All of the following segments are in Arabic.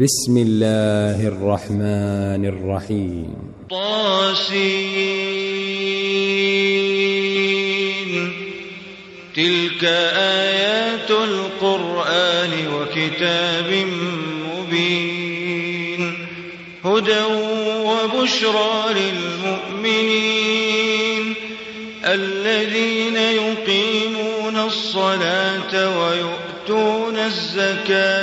بسم الله الرحمن الرحيم. طاسين. تلك آيات القرآن وكتاب مبين. هدى وبشرى للمؤمنين. الذين يقيمون الصلاة ويؤتون الزكاة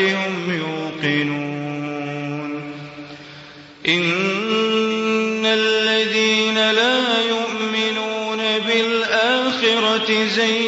هم يوقنون. إن الذين لا يؤمنون بالآخرة زينا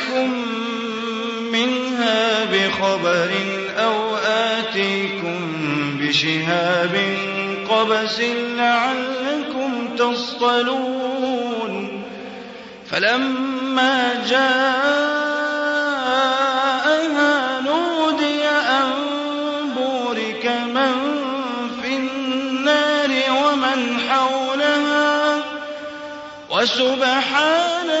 بشهاب قبس لعلكم تصطلون فلما جاءها نودي أن بورك من في النار ومن حولها وسبحان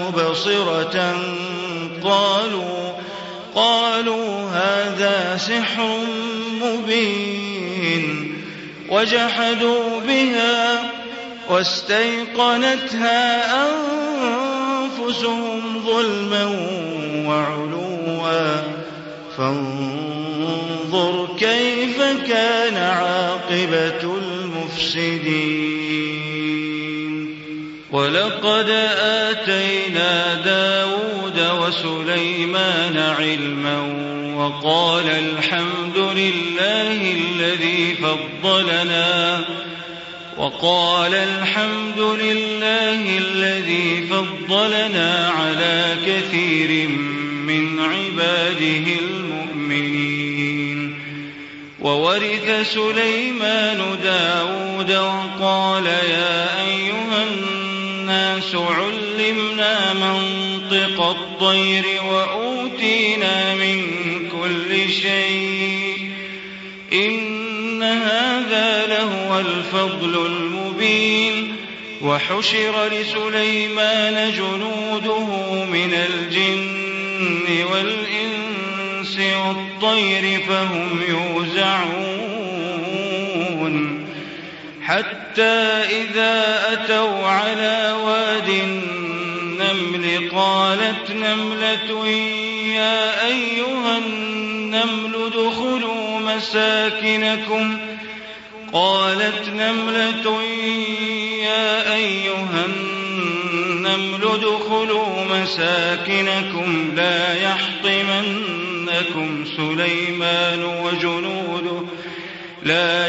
مبصرة قالوا قالوا هذا سحر مبين. وجحدوا بها واستيقنتها أنفسهم ظلما وعلوا. فانظر كيف كان عاقبة المفسدين. ولقد آتينا داود وسليمان علما وقال الحمد لله الذي فضلنا وقال الحمد لله الذي فضلنا على كثير من عباده المؤمنين وورث سليمان داود وقال يا أيها علمنا منطق الطير وأوتينا من كل شيء. إن هذا لهو الفضل المبين. وحشر لسليمان جنوده من الجن والإنس والطير فهم يوزعون. حتى إذا أتوا على واد النمل قالت نملة يا أيها النمل ادخلوا مساكنكم قالت نملة يا أيها النمل ادخلوا مساكنكم لا يحطمنكم سليمان وجنوده لا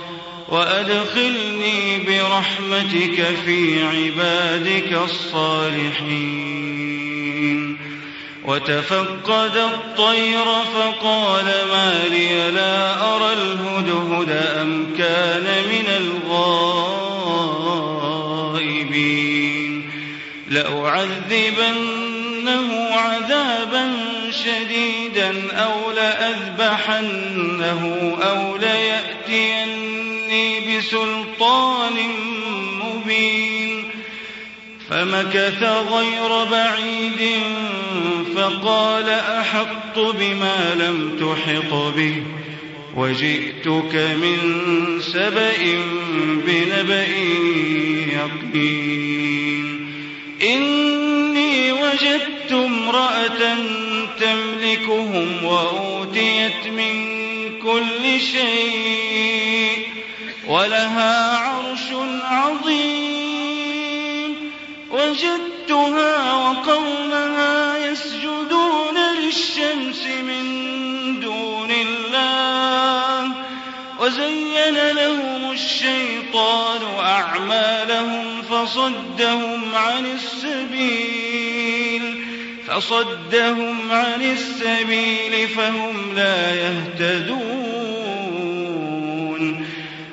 وأدخلني برحمتك في عبادك الصالحين. وتفقد الطير فقال ما لي لا أرى الهدهد أم كان من الغائبين. لأعذبنه عذابا شديدا أو لأذبحنه أو ليأتيني بسلطان مبين فمكث غير بعيد فقال أحط بما لم تحط به وجئتك من سبأ بنبأ يقين إني وجدت امرأة تملكهم وأوتيت من كل شيء ولها عرش عظيم. وجدتها وقومها يسجدون للشمس من دون الله. وزين لهم الشيطان أعمالهم فصدهم عن السبيل. فصدهم عن السبيل فهم لا يهتدون.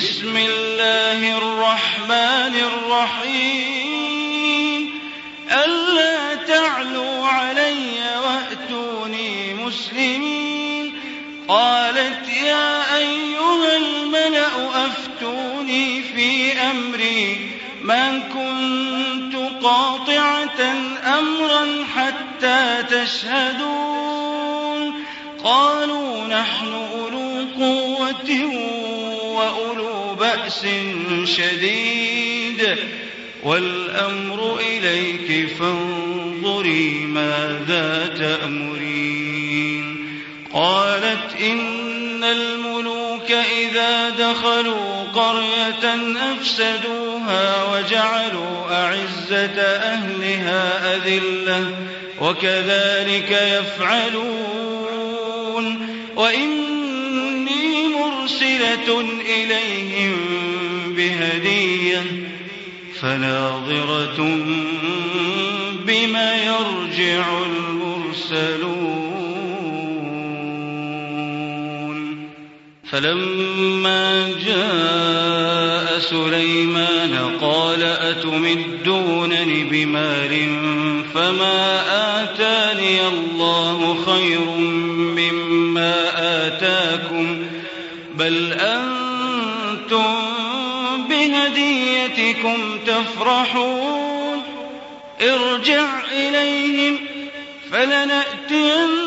بسم الله الرحمن الرحيم. ألا تعلوا علي وأتوني مسلمين. قالت يا أيها الملأ أفتوني في أمري. ما كنت قاطعة أمرا حتى تشهدون. قالوا نحن أولو قوة وأولو بأس شديد والأمر إليك فانظري ماذا تأمرين. قالت إن الملوك إذا دخلوا قرية أفسدوها وجعلوا أعزة أهلها أذلة وكذلك يفعلون. وإني مرسلة إليهم بهدية فناظرة بما يرجع المرسلون. فلما جاء سليمان قال أتمدونني بمال فما تفرحون ارجع إليهم فلنأتينهم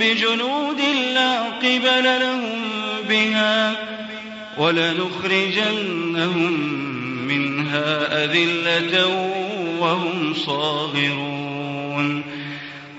بجنود لا قبل لهم بها ولنخرجنهم منها أذلة وهم صاغرون.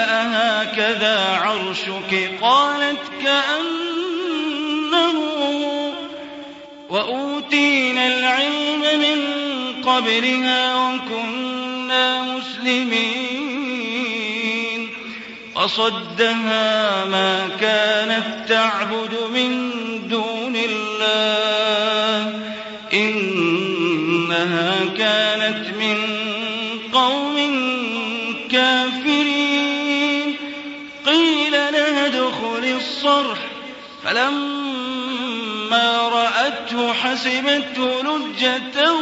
أهكذا عرشك؟ قالت كأنه وأوتينا العلم من قبلها وكنا مسلمين. فصدها ما كانت تعبد من دون الله. فلما رأته حسبته لجة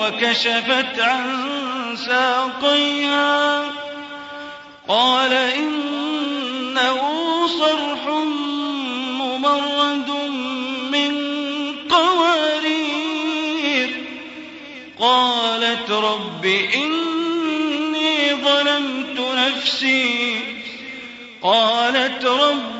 وكشفت عن ساقيها. قال إنه صرح ممرد من قوارير. قالت رب إني ظلمت نفسي. قالت رب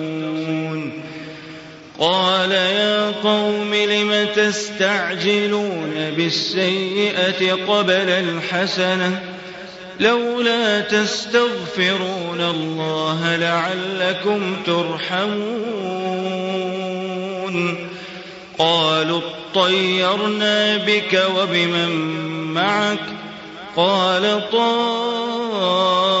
قال يا قوم لم تستعجلون بالسيئة قبل الحسنة؟ لولا تستغفرون الله لعلكم ترحمون. قالوا اطيرنا بك وبمن معك؟ قال طائركم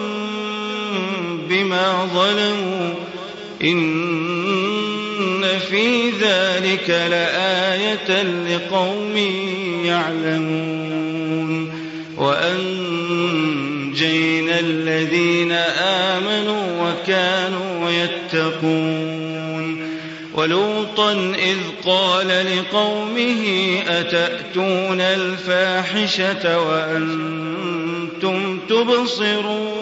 بما ظلموا إن في ذلك لآية لقوم يعلمون وأنجينا الذين آمنوا وكانوا يتقون ولوطا إذ قال لقومه أتأتون الفاحشة وأنتم تبصرون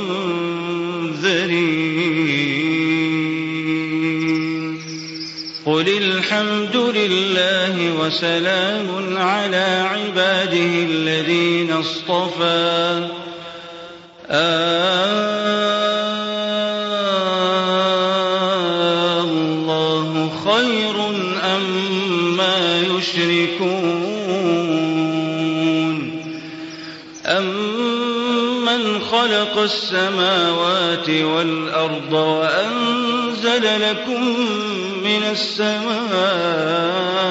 وسلام على عباده الذين اصطفى. الله خير أما يشركون. أمن خلق السماوات والأرض وأنزل لكم من السماء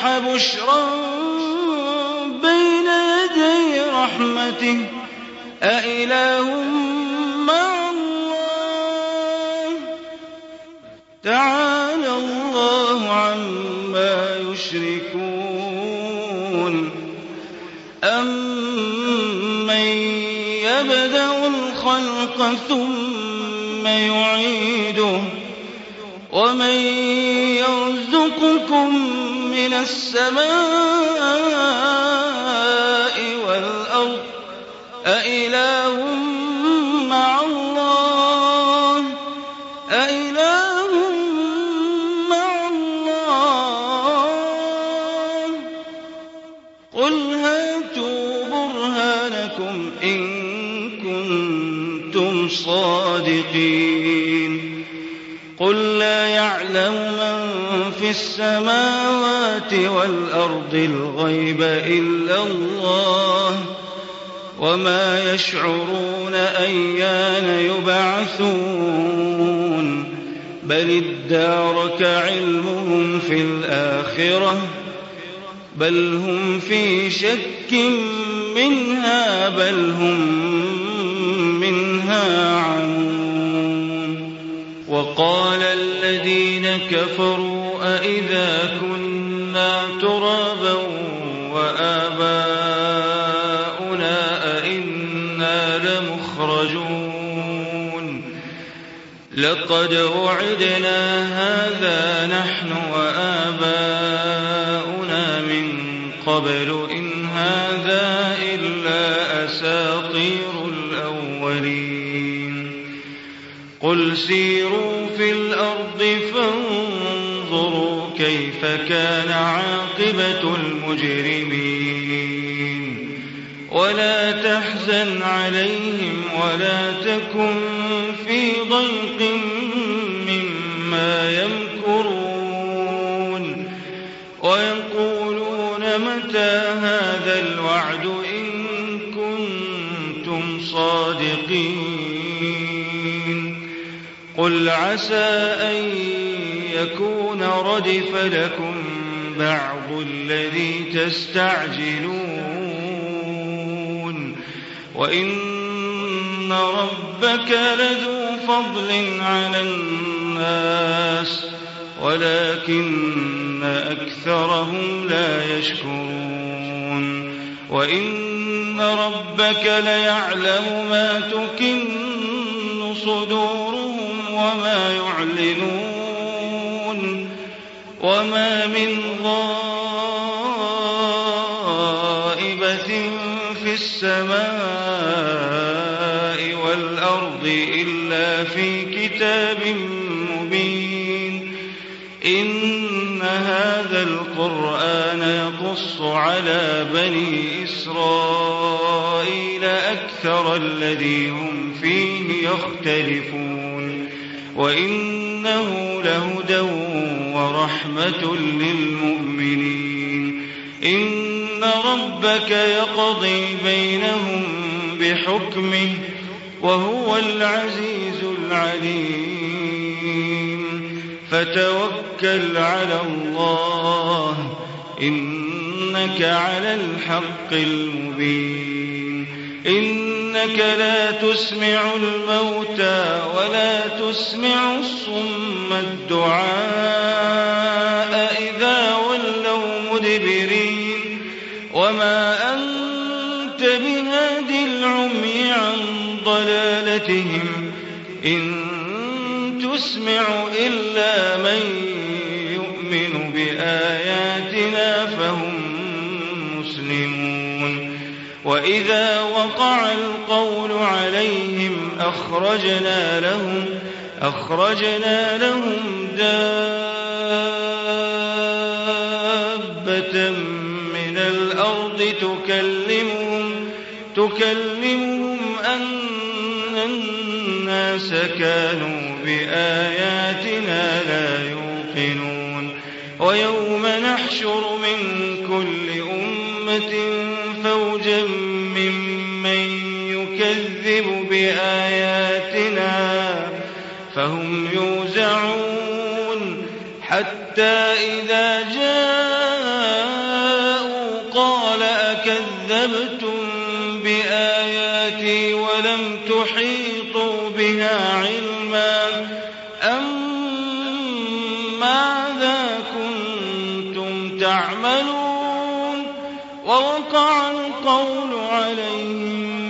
الرياح بشرا بين يدي رحمته. أإله مع الله. تعالى الله عما يشركون. أمن يبدأ الخلق ثم يعيده. ومن يرزقكم من السماء والأرض أإله مع الله أإله مع الله قل هاتوا برهانكم إن كنتم صادقين قل لا يعلم في السماوات والأرض الغيب إلا الله وما يشعرون أيان يبعثون بل ادارك علمهم في الآخرة بل هم في شك منها بل هم منها عمون وقال الذين كفروا أئذا كنا ترابا وآباؤنا أئنا لمخرجون. لقد وعدنا هذا نحن وآباؤنا من قبل إن هذا إلا أساطير الأولين. قل سيروا كيف كان عاقبة المجرمين. ولا تحزن عليهم ولا تكن في ضيق مما يمكرون. ويقولون متى هذا الوعد إن كنتم صادقين. قل عسى أن يكون ردف لكم بعض الذي تستعجلون وإن ربك لذو فضل على الناس ولكن أكثرهم لا يشكرون وإن ربك ليعلم ما تكن صدورهم وما يعلنون وما من غائبة في السماء والأرض إلا في كتاب مبين إن هذا القرآن يقص على بني إسرائيل أكثر الذي هم فيه يختلفون وإنه لهدى ورحمة للمؤمنين. إن ربك يقضي بينهم بحكمه وهو العزيز العليم. فتوكل على الله إنك على الحق المبين. إنك لا تسمع الموتى ولا تسمع الصم الدعاء إذا ولوا مدبرين وما أنت بهادي العمي عن ضلالتهم إن تسمع إلا من يؤمن بآياتنا وإذا وقع القول عليهم أخرجنا لهم أخرجنا لهم دابة من الأرض تكلمهم تكلمهم أن الناس كانوا بآياتنا لا يوقنون. ويوم نحشر من بآياتنا فهم يوزعون حتى إذا جاءوا قال أكذبتم بآياتي ولم تحيطوا بها علما أم ماذا كنتم تعملون ووقع القول عليهم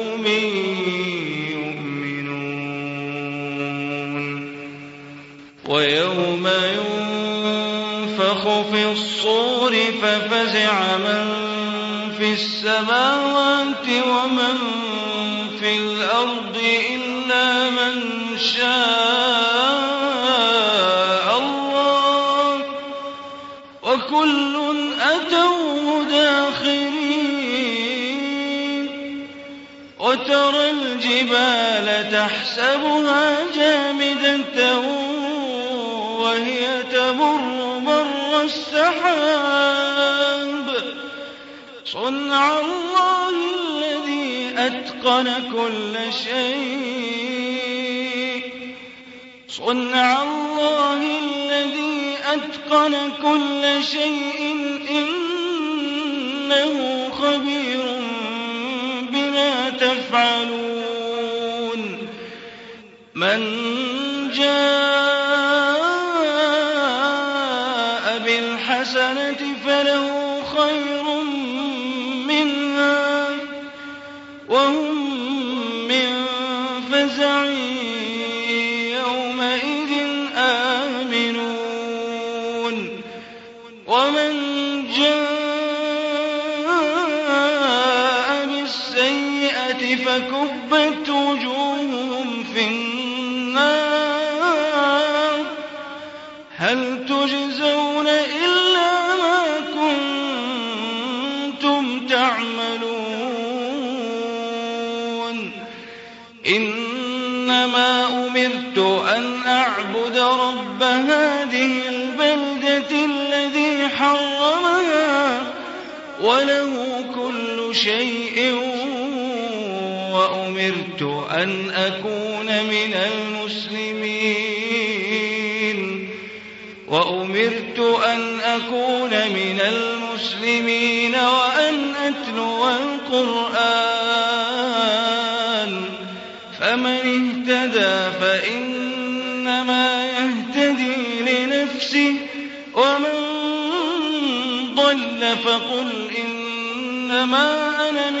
ففزع من في السماوات ومن في الأرض إلا من شاء الله. وكل وترى الجبال تحسبها جامدة وهي تمر مر السحاب. صنع الله الذي أتقن كل شيء. صنع الله الذي أتقن كل شيء. إنه خبير بما تفعلون. من جاء وهم أن أكون من المسلمين. وأمرت أن أكون من المسلمين وأن أتلو القرآن. فمن اهتدى فإنما يهتدي لنفسه. ومن ضل فقل إنما أنا من